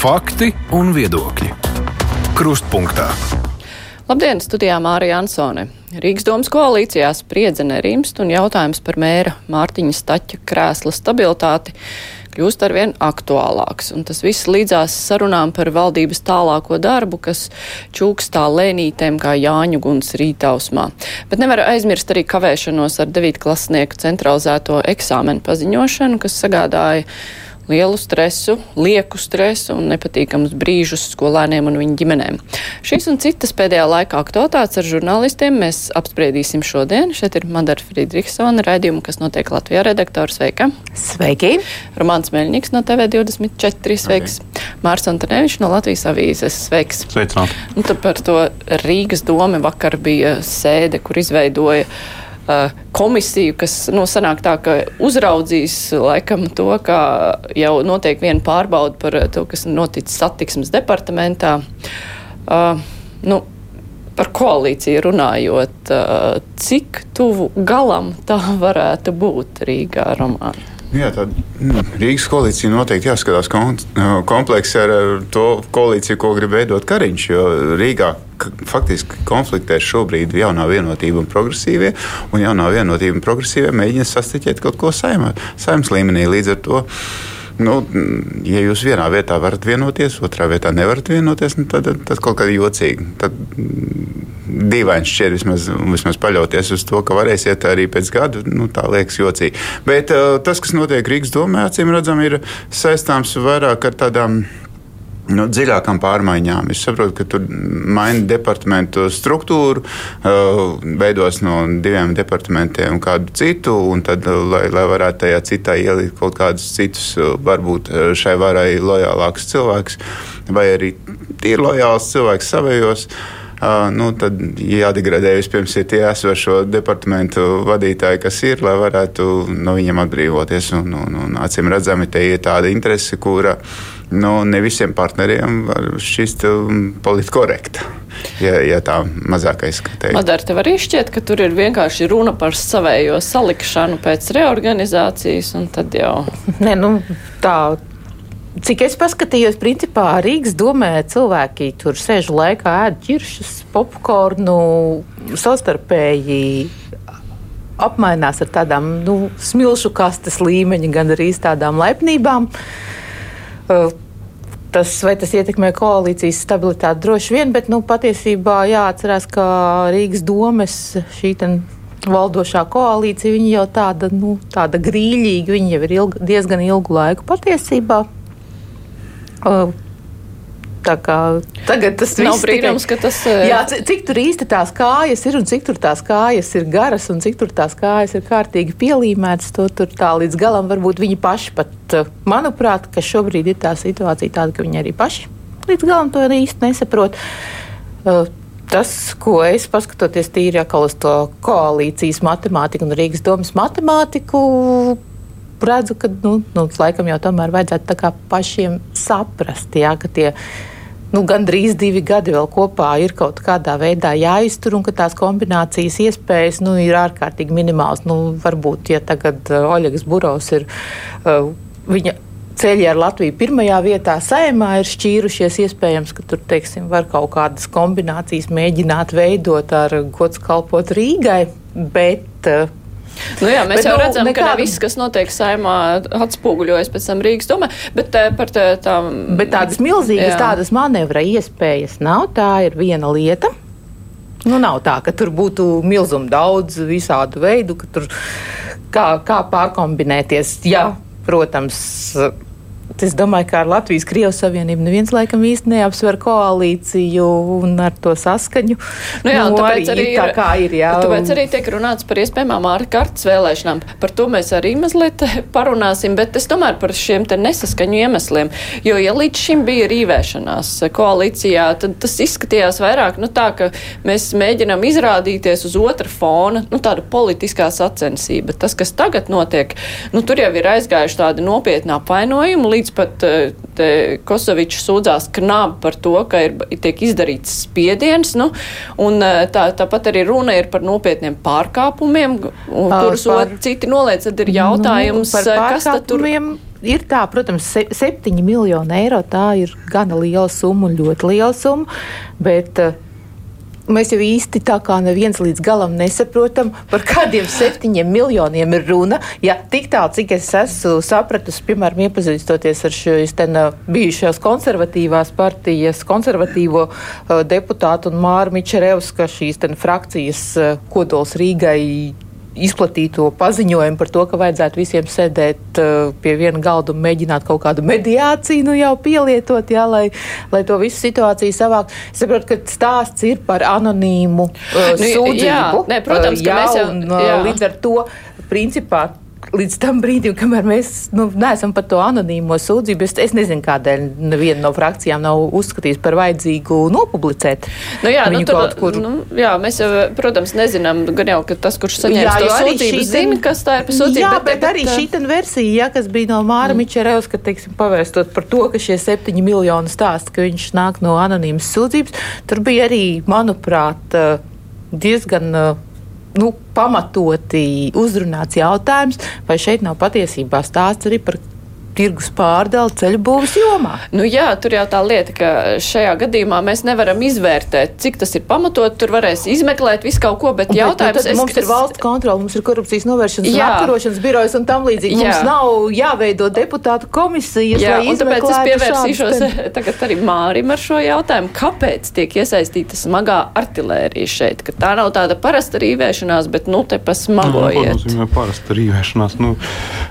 Fakti un viedokļi. Krustpunktā. Labdien, studijā Mārija Ansone. Rīgas domas koalīcijā spriedze nerimst un jautājums par mēra Mārtiņa Staķa krēsla stabilitāti kļūst arvien aktuālāks. Un tas viss līdzās sarunām par valdības tālāko darbu, kas čūkstā lēnītēm kā Jāņu guns rītausmā. Bet nevar aizmirst arī kavēšanos ar devītklasnieku centralizēto eksāmenu paziņošanu, kas sagādāja lielu stresu, lieku stresu un nepatīkamus brīžus skolēniem un viņu ģimenēm. Šīs un citas pēdējā laikā aktualitātes ar žurnālistiem mēs apspriedīsim šodien. Šeit ir Madara Friedrichsona raidījuma, kas notiek Latvijā redaktors. Sveika! Sveiki! Romāns Meļņiks no TV24. Sveiks! Okay. Mārs Antonevičs no Latvijas avīzes. Sveiks! Sveicināt! Un tad par to Rīgas doma vakar bija sēde, kur izveidoja Uh, komisiju, kas nu, sanāk tā, ka uzraudzīs laikam to, kā jau notiek viena pārbauda par to, kas noticis satiksmes departamentā. Uh, nu, par koalīciju runājot, cik tuvu galam tā varētu būt Rīgā romāna? Jā, tad nu, Rīgas koalīcija noteikti jāskatās kompleksi ar, ar to koalīciju, ko grib veidot Kariņš. Jo Rīgā faktiski konfliktē šobrīd jaunā vienotība un progresīvie, un jaunā vienotība un progresīvie mēģina sastiķēt kaut ko saimā, saimnes līmenī. Līdz ar to Nu, ja jūs vienā vietā varat vienoties, otrā vietā nevarat vienoties, nu, tad tas kaut kā jocīgi. Tad dīvaini šķiet vismaz, vismaz paļauties uz to, ka varēsiet arī pēc gada. Nu, tā liekas jocīgi. Bet uh, tas, kas notiek Rīgas domē, acīm redzam, ir saistāms vairāk ar tādām nu, dziļākām pārmaiņām. Es saprotu, ka tur maina departamentu struktūru, uh, veidos no diviem departamentiem kādu citu, un tad, uh, lai, lai varētu tajā citā ielikt kaut kādus citus, uh, varbūt šai varai lojālākus cilvēkus, vai arī tīri lojāls cilvēks savējos. Uh, nu, tad jādegradē vispirms ir tie esošo departamentu vadītāji, kas ir, lai varētu no viņiem atbrīvoties. Un, un, un acīm redzami, te ir tāda interese, kura nu, ne visiem partneriem var šķist um, politkorekta. Ja, ja tā mazāk izskatās. Madara, tev arī šķiet, ka tur ir vienkārši runa par savējo salikšanu pēc reorganizācijas, un tad jau. Nē, nu, tā, Cik es paskatījos, principā Rīgas domē cilvēki tur sēž laikā, ēd ķiršus, popkornu, savstarpēji apmainās ar tādām nu, smilšu kastes līmeņa, gan arī tādām laipnībām. Uh, tas, vai tas ietekmē koalīcijas stabilitāti droši vien, bet nu, patiesībā jāatcerās, ka Rīgas domes šī valdošā koalīcija jau tāda, nu, tāda grīļīga, viņa jau ir ilg, diezgan ilgu laiku patiesībā. Uh, tagad tas nav brīnums, tikai, ka tas ir. Jā, cik tur īsti tās kājas ir un cik tur tās kājas ir garas un cik tur tās kājas ir kārtīgi pielīmētas, to tur tā līdz galam varbūt viņi paši pat, manuprāt, ka šobrīd ir tā situācija tāda, ka viņi arī paši līdz galam to īsti nesaprot. Tas, ko es paskatoties tīri atkal uz to koalīcijas matemātiku un Rīgas domas matemātiku, redzu, ka nu, nu, laikam jau tomēr vajadzētu pašiem saprast, jā, ka tie nu, gandrīz divi gadi vēl kopā ir kaut kādā veidā jāiztur, un ka tās kombinācijas iespējas nu, ir ārkārtīgi minimāls. Nu, varbūt, ja tagad uh, Oļegas Burovs ir uh, viņa ceļi ar Latviju pirmajā vietā saimā ir šķīrušies. Iespējams, ka tur teiksim, var kaut kādas kombinācijas mēģināt veidot ar gods kalpot Rīgai, bet uh, Nu jā, mēs bet, jau nu, redzam, nekāda... ka viss, kas notiek saimā, atspoguļojas pēc tam Rīgas domē, bet eh, par tā, tām. Bet tādas milzīgas, jā. tādas manevra iespējas nav, tā ir viena lieta. Nu, nav tā, ka tur būtu milzīgi daudz visādu veidu, ka tur kā, kā pārkombinēties. Jā, protams, Es domāju, ka ar Latvijas Krievijas Savienību neviens laikam īsti neapsver koalīciju un ar to saskaņu. Nu jā, nu, tāpēc arī, ir, tā kā ir. Jā. Tāpēc arī tiek runāts par iespējamām ārkārtas vēlēšanām. Par to mēs arī mazliet parunāsim, bet es tomēr par šiem te nesaskaņu iemesliem. Jo, ja līdz šim bija rīvēšanās koalīcijā, tad tas izskatījās vairāk nu, tā, ka mēs mēģinām izrādīties uz otra fona, nu tāda politiskā sacensība. Tas, kas tagad notiek, nu tur jau ir aizgājuši tādi nopietni apvainojumi līdz pat eh, Kosovičs sūdzās knābi par to, ka ir, tiek izdarīts spiediens, nu, un eh, tā, tāpat arī runa ir par nopietniem pārkāpumiem, kurus par, citi noliec, tad ir jautājums, nu, kas tad tur. ir tā, protams, se, 7 miljoni eiro. Tā ir gana liela summa un ļoti liela summa. Bet, uh, Mēs jau īsti tā kā neviens līdz galam nesaprotam, par kādiem septiņiem miljoniem ir runa. Ja tik tālu, cik es esmu sapratusi, piemēram, iepazīstoties ar šīs bijušās konservatīvās partijas, konservatīvo uh, deputātu un Māru Mičerevska šīs frakcijas uh, kodols Rīgai izplatīto paziņojumu par to, ka vajadzētu visiem sēdēt uh, pie viena galda un mēģināt kaut kādu mediāciju nu jau pielietot, jā, lai, lai to visu situāciju savāk. Es saprotu, ka stāsts ir par anonīmu uh, nu, sūdzību. Jā, ne, protams, uh, jā, ka mēs jau, un, uh, jā. līdz ar to principā līdz tam brīdim, kamēr mēs nu, neesam par to anonīmo sūdzību, es, es nezinu, kādēļ neviena no frakcijām nav uzskatījusi par vajadzīgu nopublicēt. Nu, jā, nu, tur, kur... nu, jā, mēs jau, protams, nezinām, gan jau, ka tas, kurš saņēma to sūdzību, zina, kas tā ir par sūdzību. Jā, bet, bet arī šī versija, ja, kas bija no Māra mm. Mičerevs, ka, teiksim, pavērstot par to, ka šie septiņi miljoni stāsta, ka viņš nāk no anonīmas sūdzības, tur bija arī, manuprāt, diezgan nu, pamatoti uzrunāts jautājums, vai šeit nav patiesībā stāsts arī par tirgus pārdali ceļu būvniecības jomā. Nu, jā, tur jau tā lieta, ka šajā gadījumā mēs nevaram izvērtēt, cik tas ir pamatot. Tur varēs izmeklēt visu kaut ko, bet, bet jautājums nu, mums es, ir valsts kontrole, mums ir korupcijas novēršanas jā. un apkarošanas birojas un tam līdzīgi. Jā. Mums nav jāveido deputātu komisijas. Jā, un tāpēc es pievērsīšos tagad arī Mārim ar šo jautājumu, kāpēc tiek iesaistīta smagā artilērija šeit, ka tā nav tāda parasta rīvēšanās, bet nu te pa smago nu, parasta rīvēšanās. Nu,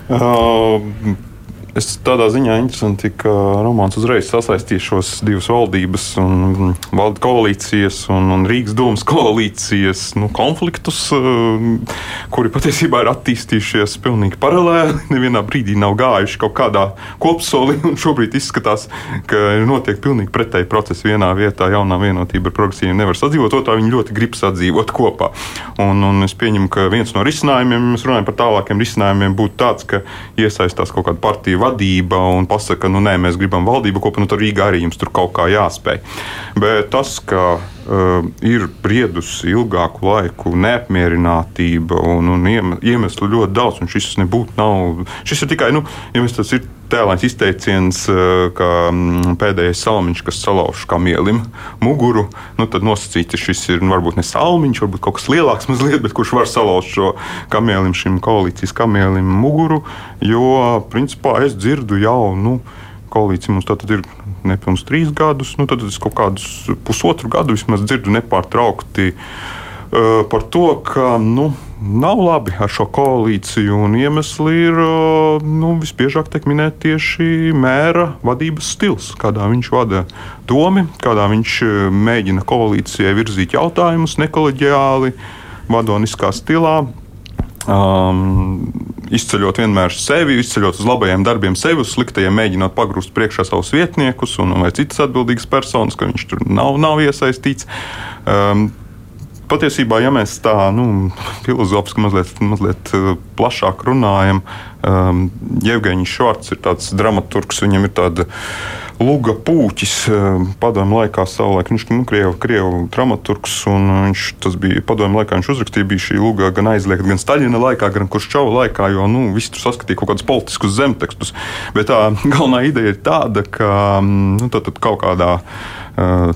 uh, Es tādā ziņā interesanti, ka romāns uzreiz sasaistīja šos divas valdības, un valdu koalīcijas un, un Rīgas domas koalīcijas nu, konfliktus, eh, kuri patiesībā ir attīstījušies pilnīgi paralēli. Nevienā brīdī nav gājuši kaut kādā kopsolī, un šobrīd izskatās, ka notiek pilnīgi pretēji procesi. Vienā vietā jaunā vienotība ar progresīviem nevar sadzīvot, otrā viņi ļoti grib sadzīvot kopā. Un, un es pieņemu, ka viens no risinājumiem, ja mēs runājam par tālākiem risinājumiem, būtu tāds, ka iesaistās kaut kāda partija vadība un pasaka, nu nē, mēs gribam valdību kopā, nu tad Rīgā arī jums tur kaut kā jāspēj. Bet tas, ka ir briedusi ilgāku laiku neapmierinātība un, un iemeslu ļoti daudz, un šis nebūtu nav, šis ir tikai, nu, ja mēs tas ir tēlāns izteiciens, ka mm, pēdējais salmiņš, kas salauž kamielim muguru, nu, tad nosacīts, ka šis ir nu, varbūt ne salmiņš, varbūt kaut kas lielāks, mazliet, bet kurš var salauzt šo kamielim, šim koalīcijas kamielim muguru. Jo, principā, es dzirdu jau. Nu, koalīcija mums tātad ir nepilnīgi trīs gadus, nu, tad es kaut kādus pusotru gadu vismaz dzirdu nepārtraukti uh, par to, ka nu, nav labi ar šo koalīciju. Iemesli ir uh, nu, visbiežāk tiek minēti tieši mēra vadības stils, kādā viņš vada domu, kādā viņš uh, mēģina koalīcijai virzīt jautājumus nekoleģiāli, vadoniskā stilā. Um, izceļot vienmēr sevi, izceļot uz labajiem darbiem sevi, uz sliktajiem mēģinot pagrūst priekšā savus vietniekus un vai citas atbildīgas personas, ka viņš tur nav, nav iesaistīts. Um, Patiesībā, ja mēs tā nu, filozofiski mazliet, mazliet uh, plašāk runājam, um, Jevgeņš Švarts ir tāds dramaturgs, viņam ir tāda Luga Pūķis, um, padomju laikā savulaik, viņš nu, krievu, krievu dramaturgs, un viņš tas bija padomju laikā, viņš uzrakstīja, bija šī Luga gan aizliegta, gan Staļina laikā, gan Kurščova laikā, jo nu, visi tur saskatīja kaut kādus politiskus zemtekstus. Bet tā galvenā ideja ir tāda, ka um, nu, tad, tad kaut kādā Eh,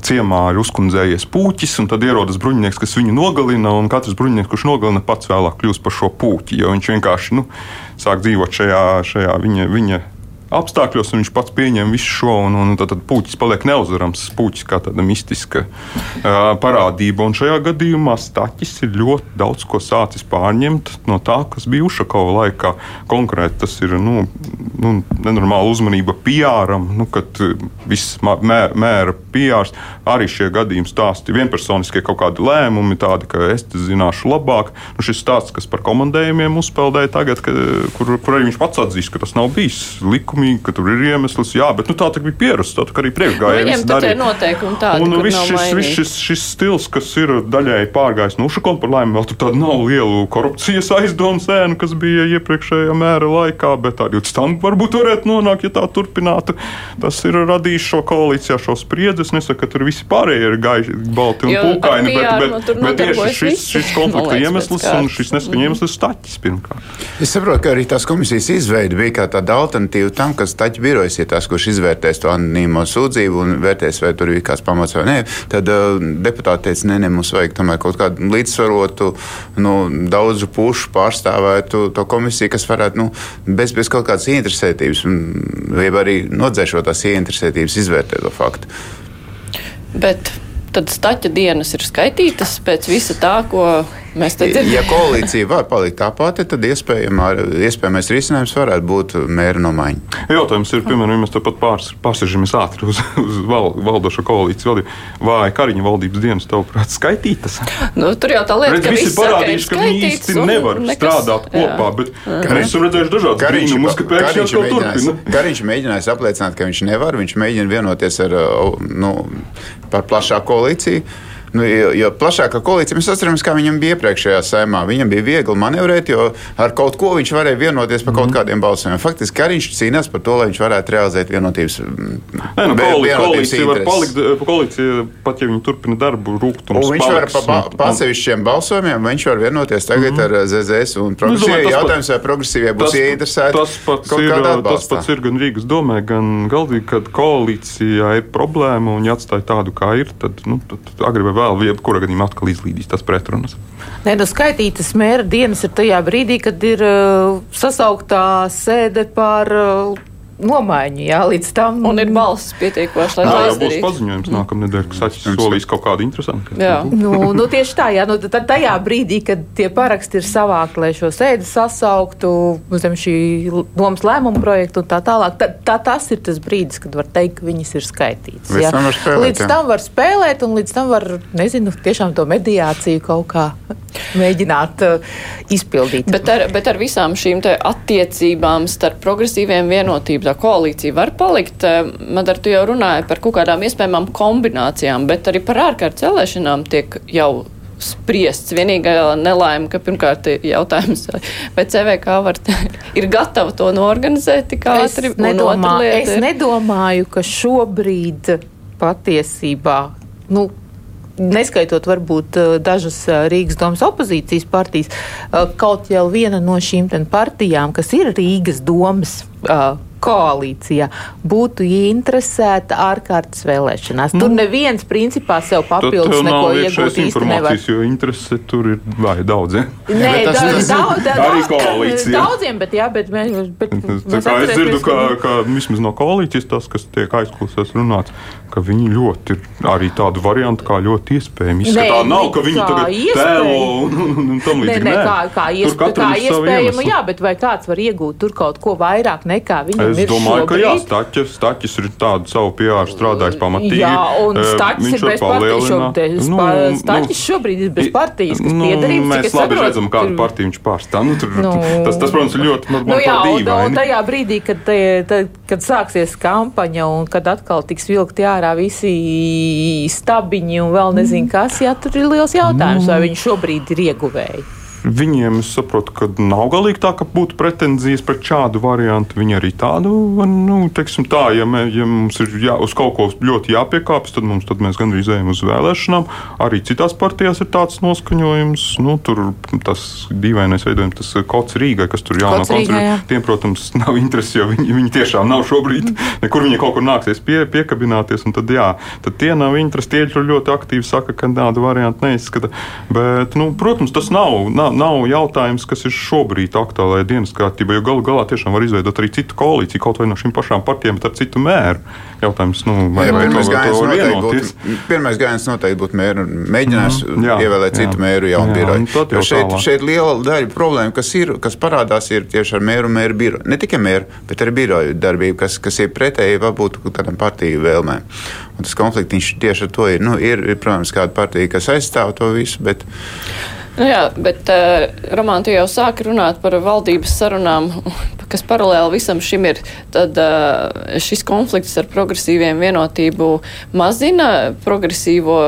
ciemā ir uzkundzējies puķis, un tad ierodas bruņinieks, kas viņu nogalina. Katrs bruņinieks, kurš nogalina, pats vēlāk kļūst par šo puķi, jo viņš vienkārši nu, sāk dzīvot šajā, šajā viņa, viņa apstākļos, un viņš pats pieņem visu šo, un, un tad, tad puķis paliek neuzvarams. Puķis kā tāda mistiska uh, parādība, un šajā gadījumā Staķis ir ļoti daudz ko sācis pārņemt no tā, kas bija Ušakova laikā. Konkrēti tas ir nu, nu, nenormāla uzmanība PR-am, nu, kad viss mē, mēra PR, arī šie gadījumi stāsti vienpersoniskie kaut kādi lēmumi, tādi, ka es zināšu labāk. Nu, šis stāsts, kas par komandējumiem uzpeldēja tagad, ka, kur, kur arī viņš pats atzīst, ka tas nav bijis likumi likumīgi, ka tur ir iemesls. Jā, bet nu, tā bija pierasts. Tā arī priekšgājēji. Nu, ir noteikumi tādi, un, nu, viss šis, mainīti. šis, šis stils, kas ir daļēji pārgājis no Ušakona, par laimi vēl tur tāda nav liela korupcijas aizdomas ēna, kas bija iepriekšējā mēra laikā, bet arī līdz tam varbūt varētu nonākt, ja tā turpinātu. Tas ir radījis šo koalīcijā šo spriedzi. Es nesaku, ka tur visi pārējie ir gaiši, balti un pūkaini, bet, PR bet, nu bet tieši šis, šis konflikta iemesls un šis neskaņa iemesls ir staķis pirmkārt. Es saprotu, ka arī tās komisijas izveide bija kā tāda alternatīva tam, kas taču birojas ir tas, kurš izvērtēs to anonīmo sūdzību un vērtēs, vai tur ir kāds pamats vai nē. Tad uh, deputāti teica, nē, nē, mums vajag tomēr kaut kādu līdzsvarotu, nu, daudzu pušu pārstāvētu to komisiju, kas varētu nu, bez, bez kaut kādas ieinteresētības, un- vai arī nodzēšot tās ieinteresētības, izvērtēt to faktu. Bet tad staķa dienas ir skaitītas pēc visa tā, ko mēs te dzirdam. Ja koalīcija var palikt tā pati, tad iespējamais risinājums varētu būt mēra nomaiņa. Jautājums ir, piemēram, ja mēs tāpat pārs, pārsēžamies ātri uz, uz val, valdošo koalīciju valdību, vai Kariņa valdības dienas, tavuprāt, skaitītas? Nu, tur jau tā lieta, Redz, ka visi ir parādījuši, ka viņi īsti nevar nekas- strādāt jā. kopā, bet mēs esam redzējuši dažādas brīnumus, ka pēkšņi Kariņš mēģinājis, turpina. Kariņš mēģinājis apliecināt, ka viņš nevar. Viņš mēģina vienoties ar, uh, nu, par plašāku koalīciju. Nu, jo, jo plašākā koalīcija, mēs atceramies, kā viņam bija iepriekšējā saimā. Viņam bija viegli manevrēt, jo ar kaut ko viņš varēja vienoties par Mhm. kaut kādiem balsojumiem. Faktiski Kariņš cīnās par to, lai viņš varētu realizēt vienotības. Nē, nu, koalīcija var palikt, eh, koalīcija, pat ja viņi turpina darbu, rūkt un Un viņš var paliks, pa, pa, un- pa atsevišķiem balsojumiem, viņš var vienoties tagad ar uh, ZZS un Mhm. Nu, Jautājums, vai progresīvie būs ieinteresēti tas, pats ir, kādā tas pats ir gan Rīgas domē, gan Galdīgi, kad koalīcijā ir problēma un ja atstāja tādu, kā ir, tad, nu, tad agri vai vēl, jebkurā gadījumā atkal izlīdīs tas pretrunas. Nē, nu skaitītas mēra dienas ir tajā brīdī, kad ir uh, sasauktā sēde par uh, nomaiņu. Jā, līdz tam Un ir balss pietiekoši, lai Tā to jau būs izdarītu. paziņojums nākamā nedēļa, kas Saķis solīs kaut kādu interesantu. Jā. Nu, nu, tieši tā, jā, nu, tad tajā brīdī, kad tie paraksti ir savākti, lai šo sēdi sasauktu zem šī domas lēmuma projekta un tā tālāk, tad tā, tas ir tas brīdis, kad var teikt, ka viņas ir skaitītas. Spēlēt, līdz tam var spēlēt, un līdz tam var, nezinu, tiešām to mediāciju kaut kā mēģināt uh, izpildīt. Bet ar, bet ar visām šīm attiecībām starp progresīviem vienotību, tā koalīcija var palikt. eh, Madar, tu jau runāji par kaut kādām iespējamām kombinācijām, bet arī par ārkārtas vēlēšanām tiek jau spriests. Vienīgā nelaime, ka pirmkārt ir jautājums, vai CVK var, ir gatava to norganizēt tik Es, ātri. otra nedomā, es nedomāju, ka šobrīd patiesībā. Nu, Neskaitot varbūt eh, dažas eh, Rīgas domas opozīcijas partijas, kaut jau viena no šīm partijām, kas ir Rīgas domas koalīcijā, būtu interesēta ārkārtas vēlēšanās. Tur neviens principā sev papildus neko iegūt īsti nevar. informācijas, jo interese tur ir vai daudz. Ja? Nē, Bet tas- tas- daudz, da- arī daudz- koalīcija. Daudziem, bet jā, bet mēs. Bet, Tā mēs kā es dzirdu, ka, ka vismaz no koalīcijas tas, kas tiek aizklausās runāts, ka viņi ļoti ir arī tādu variantu, kā ļoti iespējami. Izskatā Nē, nav, ne ka viņi kā tagad tēlo un, un, un, tam Nē, līdzīgi. nē, kā, kā, Tur iesp kā iespējama, jā, bet vai kāds var iegūt tur kaut ko vairāk nekā viņam Es domāju, ka šobrīd? jā, Staķis, staķis ir tādu savu PR strādājis pamatīgi. Jā, un Staķis viņš ir bez partijas. šobrīd. Nu, Nu, nu, Staķis šobrīd ir bez partijas, kas nu, piedarības. cik Mēs labi saprotu, redzam, kādu partiju viņš pārstāv. Nu, tur, Nu. tas, tas, protams, ir ļoti Nu, jā, un, un tajā brīdī, kad, te, te, kad sāksies kampaņa un kad atkal tiks vilkti ārā visi stabiņi un vēl nezinu kas, jā, tur ir liels jautājums, vai viņi šobrīd ir ieguvēji. Viņiem es saprotu, ka nav galīgi tā, ka būtu pretenzijas pret šādu variantu. Viņi arī tādu, nu, teiksim tā, ja, mē, ja mums ir jā, uz kaut ko ļoti jāpiekāpjas, tad, mums, tad mēs gandrīz ejam uz vēlēšanām. Arī citās partijās ir tāds noskaņojums. Nu, tur tas dīvainais veidojums, tas kods Rīgai, kas tur jaunā koncertā. Tiem, protams, nav interesi, jo viņi, viņi tiešām nav šobrīd. Nekur viņi kaut kur nāksies pie, piekabināties. un Tad, jā, tad tie nav interesi. Tie ļoti aktīvi saka, ka tādu variantu neizskata. Bet, nu, protams, tas nav, nav, nav jautājums, kas ir šobrīd aktuālajā dienas kārtībā. Jo galu galā tiešām var izveidot arī citu koalīciju, kaut vai no šīm pašām partijām, bet ar citu mēru. Jautājums, nu, vai, Jā, vai pirmais gājiens noteikti pirmais gājiens noteikti būtu mēru. Mēģinās Mhm, jā, ievēlēt jā. citu mēru jaunu biroju. Jo Šeit, šeit liela daļa problēma, kas, ir, kas parādās, ir tieši ar mēru un mēru biroju. Ne tikai mēru, bet arī biroju darbību, kas, kas ir pretēji varbūt tādam partiju vēlmēm. Un tas konflikts tieši ar to ir. Nu, ir, ir, protams, kāda partija, kas aizstāv to visu, bet Nu jā, bet uh, Roman, tu jau sāki runāt par valdības sarunām, kas paralēli visam šim ir. Tad uh, šis konflikts ar progresīviem vienotību mazina progresīvo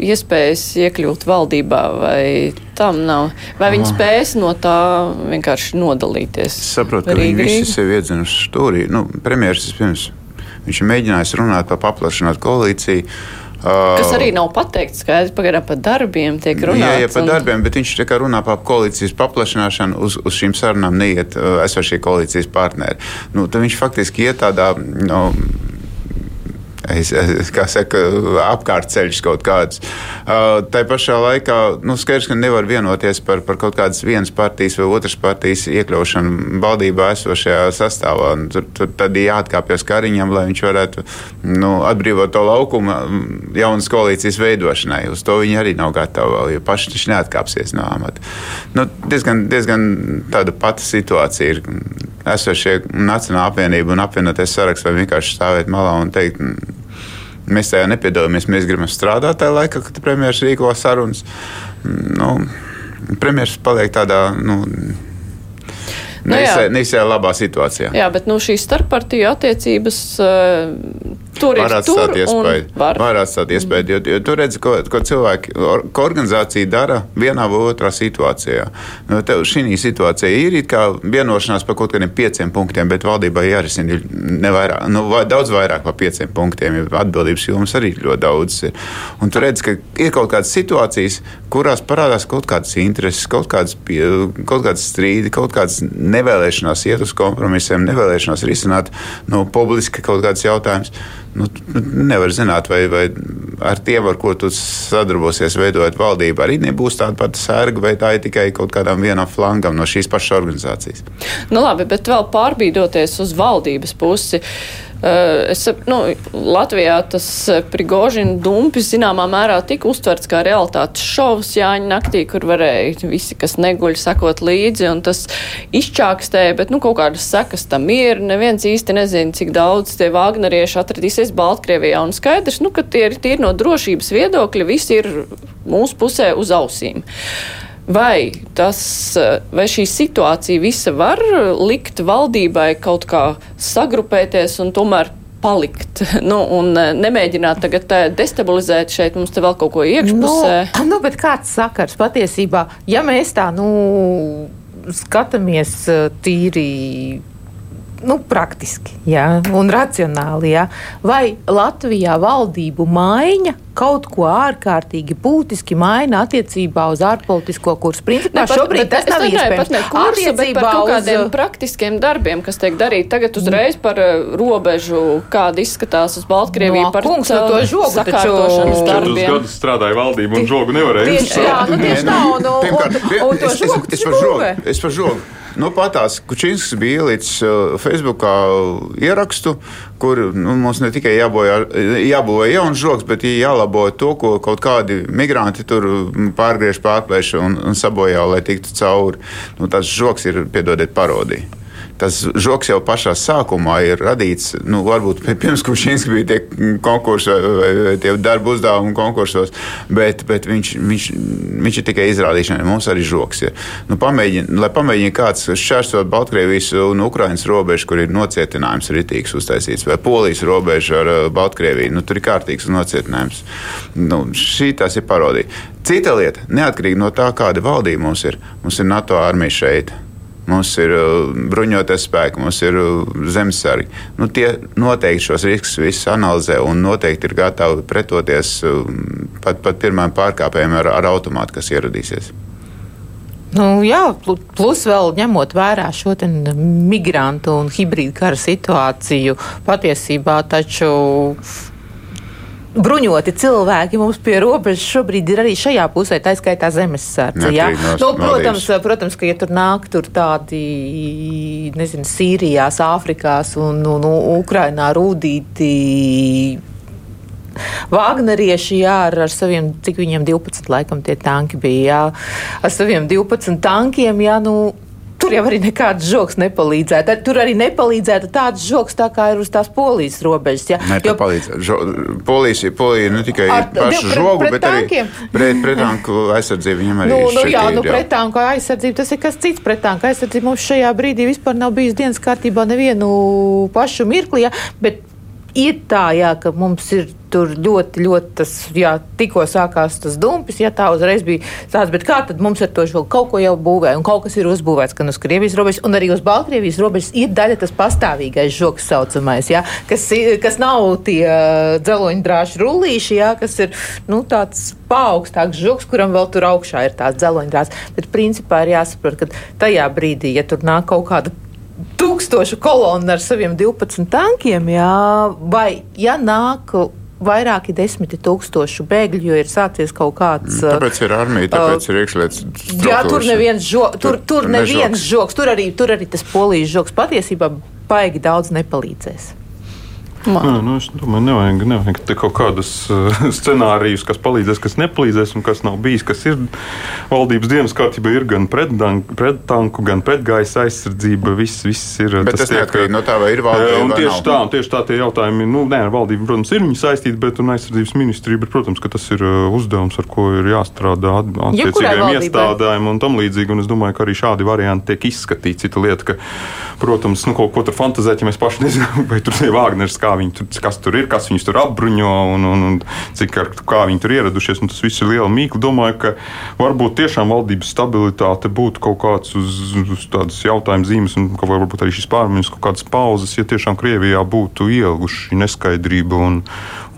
iespējas iekļūt valdībā, vai tam nav? Vai viņi spēs no tā vienkārši nodalīties? Es saprotu, ka viņi visi sevi iedzinuši stūrī. Nu, premjeras pirms viņš ir mēģinājis runāt par paplašinātu koalīciju. Kas arī nav pateikts, skaidrs, pagaidām par darbiem tiek runāts. Jā, jā par darbiem, bet viņš tikai runā par koalīcijas paplašināšanu, uz, uz šīm sarunām neiet esošie koalīcijas partneri. Nu, tad viņš faktiski iet tādā. Nu, es, kā saka, apkārtceļš kaut kāds. Uh, tā pašā laikā nu, skaidrs, ka nevar vienoties par, par kaut kādas vienas partijas vai otras partijas iekļaušanu valdībā esošajā sastāvā. Tur, tur tad ir jāatkāpjas Kariņam, lai viņš varētu nu, atbrīvot to laukumu jaunas koalīcijas veidošanai. Uz to viņi arī nav gatavi, jo paši taču neatkāpsies no amata. Nu, diezgan, diezgan tāda pati situācija ir esošie Nacionāla apvienība un apvienoties saraksts vai vienkārši stāvēt malā un teikt, mēs tajā nepiedalāmies, mēs gribam strādāt tajā laikā, kad premjerministrs rīko sarunas. Nu, premjerministrs paliek tādā. Nu, Nu, Nevisai labā situācijā. Jā, bet nu, šīs starppartiju attiecības uh, tur var. Tur iespēju, var. var atstāt iespēju, jo, jo tu redzi, ko, ko cilvēki, ko organizācija dara vienā vai otrā situācijā. Nu, tev šī situācija ir it kā vienošanās par kaut kādiem pieciem punktiem, bet valdībai jārisina nevairāk, nu, daudz vairāk par pieciem punktiem, jo atbildības jomas arī ļoti daudz ir. Un tu redzi, ka ir kaut kādas situācijas, kurās parādās kaut kādas intereses, kaut kādas, pie, kaut kādas strīdi, kaut kādas nevēlēšanās iet uz kompromisiem, nevēlēšanās risināt no publiski kaut kādus jautājumus. Nu, nevar zināt, vai, vai ar tiem, ar ko tu sadarbosies, veidojot valdību, arī nebūs tāda pati sērga, vai tā ir tikai kaut kādam vienam flangam no šīs pašas organizācijas. Nu, labi, bet vēl pārbīdoties uz valdības pusi. Uh, es, nu, Latvijā tas eh, Prigožina dumpis zināmā mērā tika uztverts kā realitātes šovs Jāņa naktī, kur varēja visi, kas neguļ, sakot līdzi, un tas izčākstēja, bet, nu, kaut kādas sekas tam ir. Neviens īsti nezina, cik daudz tie vāgnerieši atradīsies Baltkrievijā, un skaidrs, nu, ka tie ir tīri no drošības viedokļa, visi ir mūsu pusē uz ausīm. Vai, tas, vai šī situācija visa var likt valdībai kaut kā sagrupēties un tomēr palikt nu, un nemēģināt tagad destabilizēt šeit mums te vēl kaut ko iekšpusē? Nu, nu, bet kāds sakars patiesībā, ja mēs tā, nu, skatāmies tīri nu, praktiski jā, un racionāli. Jā. Vai Latvijā valdību maiņa kaut ko ārkārtīgi būtiski maina attiecībā uz ārpolitisko kursu? Principā ne, pat, šobrīd bet, tas nav iespējams. Ne kursu, bet par kaut kādiem uz... praktiskiem darbiem, kas tiek darīti tagad uzreiz par uh, robežu, kāda izskatās uz Baltkrieviju no, par kungs, no to žogu sakārtošanas darbiem. Četrus gadus strādāja valdība un žogu nevarēja. Tieši tā, nu tieši tā, un, un, un, un to žogu. Es par žogu. Es par žogu. Nu, Patās Kučinskis bija ielicis uh, Facebookā ierakstu, kur nu, mums ne tikai jābūvē jauns žoks, bet jālabo to, ko kaut kādi migranti tur pārgriež, pārplēš un, un sabojā, lai tiktu cauri. Nu, tas žoks ir, piedodiet, parodija tas žoks jau pašā sākumā ir radīts. Nu, varbūt pirms Kučinska bija tie konkursi vai tie darba uzdevumi konkursos, bet, bet viņš, viņš, viņš ir tikai izrādīšanai. Mums arī žoks ir. Nu, pamēģin, lai pamēģinātu kāds šķērsot Baltkrievijas un Ukrainas robežu, kur ir nocietinājums ritīgs uztaisīts, vai Polijas robežu ar uh, Baltkrieviju, nu, tur ir kārtīgs nocietinājums. Nu, šī tas ir parodija. Cita lieta, neatkarīgi no tā, kāda valdība mums ir, mums ir NATO armija šeit. Mums ir uh, bruņoties spēki, mums ir uh, zemesargi. Nu, tie noteikti šos riskus visus analizē un noteikti ir gatavi pretoties uh, pat, pat pirmajam pārkāpējiem ar, ar automātu, kas ieradīsies. Nu, jā, plus vēl ņemot vērā šo migrantu un hibrīdu kara situāciju, patiesībā taču bruņoti cilvēki mums pie robežas šobrīd ir arī šajā pusē, tā skaitā zemesardze. Nu, protams, protams, ka ja tur nāk tur tādi, nezinu, Sīrijās, Āfrikās un, un, un Ukrainā rūdīti. Vāgnerieši, jā, ar, ar saviem, cik viņiem 12, laikam, tie tanki bija, jā, ar saviem 12 tankiem, jā, nu, tur jau arī nekāds žoks nepalīdzētu. Tur arī nepalīdzētu tāds žoks, tā kā ir uz tās polijas robežas. Ja? Nē, Jo- palīdz. Polija, polija ne tikai Ar- pašu pret- žogu, pret bet arī tankiem? pret, pret tanku aizsardzību viņam arī Nu, nu, jā, ir, nu, pretānku aizsardzība tas ir kas cits. Pretānku aizsardzība mums šajā brīdī vispār nav bijis dienas kārtībā nevienu pašu mirkli. Ja, bet ir tā, jā, ka mums ir tur ļoti, ļoti tas, jā, tikko sākās tas dumpis, ja tā uzreiz bija tāds, bet kā tad mums ar to žogu kaut ko jau būvē, un kaut kas ir uzbūvēts gan uz Krievijas robežas, un arī uz Baltkrievijas robežas ir daļa tas pastāvīgais žoks saucamais, ja, kas, kas nav tie dzeloņdrāši rullīši, ja, kas ir, nu, tāds paaugstāks žoks, kuram vēl tur augšā ir tās dzeloņdrāts. Bet principā ir jāsaprot, ka tajā brīdī, ja tur nāk kaut kāda tūkstošu kolonu ar saviem 12 tankiem, jā, vai ja nāk vairāki desmiti tūkstošu bēgļu, jo ir sācies kaut kāds. uh, Tāpēc ir armija, tāpēc ir iekšlietas. Jā, tur neviens žoks, tur, tur, tur neviens žoks, tur arī, tur arī tas polijas žoks patiesībā baigi daudz nepalīdzēs. Nē, nu es domāju, nevajag, nevajag te kaut kādus uh, scenārijus, kas palīdzēs, kas nepalīdzēs, un kas nav bijis. Kas ir valdības dienas kārtībā, ir gan prettanku, gan pretgaisa aizsardzība. Viss, viss ir. Bet tas neatkarīgi no tā, vai ir valdība Eh, un vai tieši nav. tā, un tieši tā tie jautājumi, nu, nē, ar valdību, protams, ir viņi saistīti, bet un aizsardzības ministrija, bet, protams, ka tas ir uh, uzdevums, ar ko ir jāstrādā at- attiecīgajiem valdībai. iestādēm un tam līdzīgi. Un es domāju, ka arī šādi varianti tiek izskatīti. Cita lieta, ka, protams, nu, kaut ko tur fantazēt, ja mēs paši nezinām, vai tur ir Vāgners, kā viņi tur, kas tur ir, kas viņus tur apbruņo un, un, un cik ar, kā viņi tur ieradušies. Tas viss ir liela mīkla. Domāju, ka varbūt tiešām valdības stabilitāte būtu kaut kāds uz, uz tādas jautājuma zīmes, un ka varbūt arī šis pārmaiņas kaut kādas pauzes, ja tiešām Krievijā būtu ielguši neskaidrība un,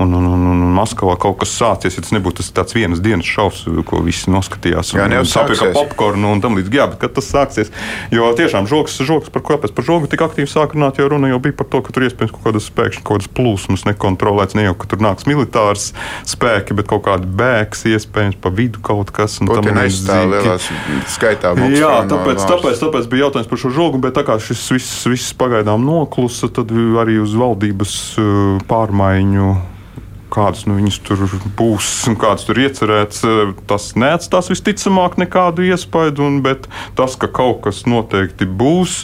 un, un, un, un Maskavā kaut kas sācies. Ja tas nebūtu tas tāds vienas dienas šausmas, ko visi noskatījās. Jā, un, ne jau un sapirka sāksies. popkornu un tam līdzīgi. Jā, bet kad tas sāksies, jo tiešām žoks, žoks par ko pēc par žogu tik aktīvi sāk runāt, jo runa jau bija par to, ka tur iespējams kaut kādas pēkšņi kaut kādas plūsmas nekontrolēts. Ne jau, ka tur nāks militārs spēki, bet kaut kādi bēgs iespējams pa vidu kaut kas. Putina aizstāv lielās skaitā. Jā, tāpēc, tāpēc, tāpēc bija jautājums par šo žogu, bet tā kā šis viss, viss pagaidām noklusa, tad arī uz valdības uh, pārmaiņu. Kādas nu, viņas tur būs un kādas tur iecerēts, uh, tas neatstās visticamāk nekādu iespaidu. Un, bet tas, ka kaut kas noteikti būs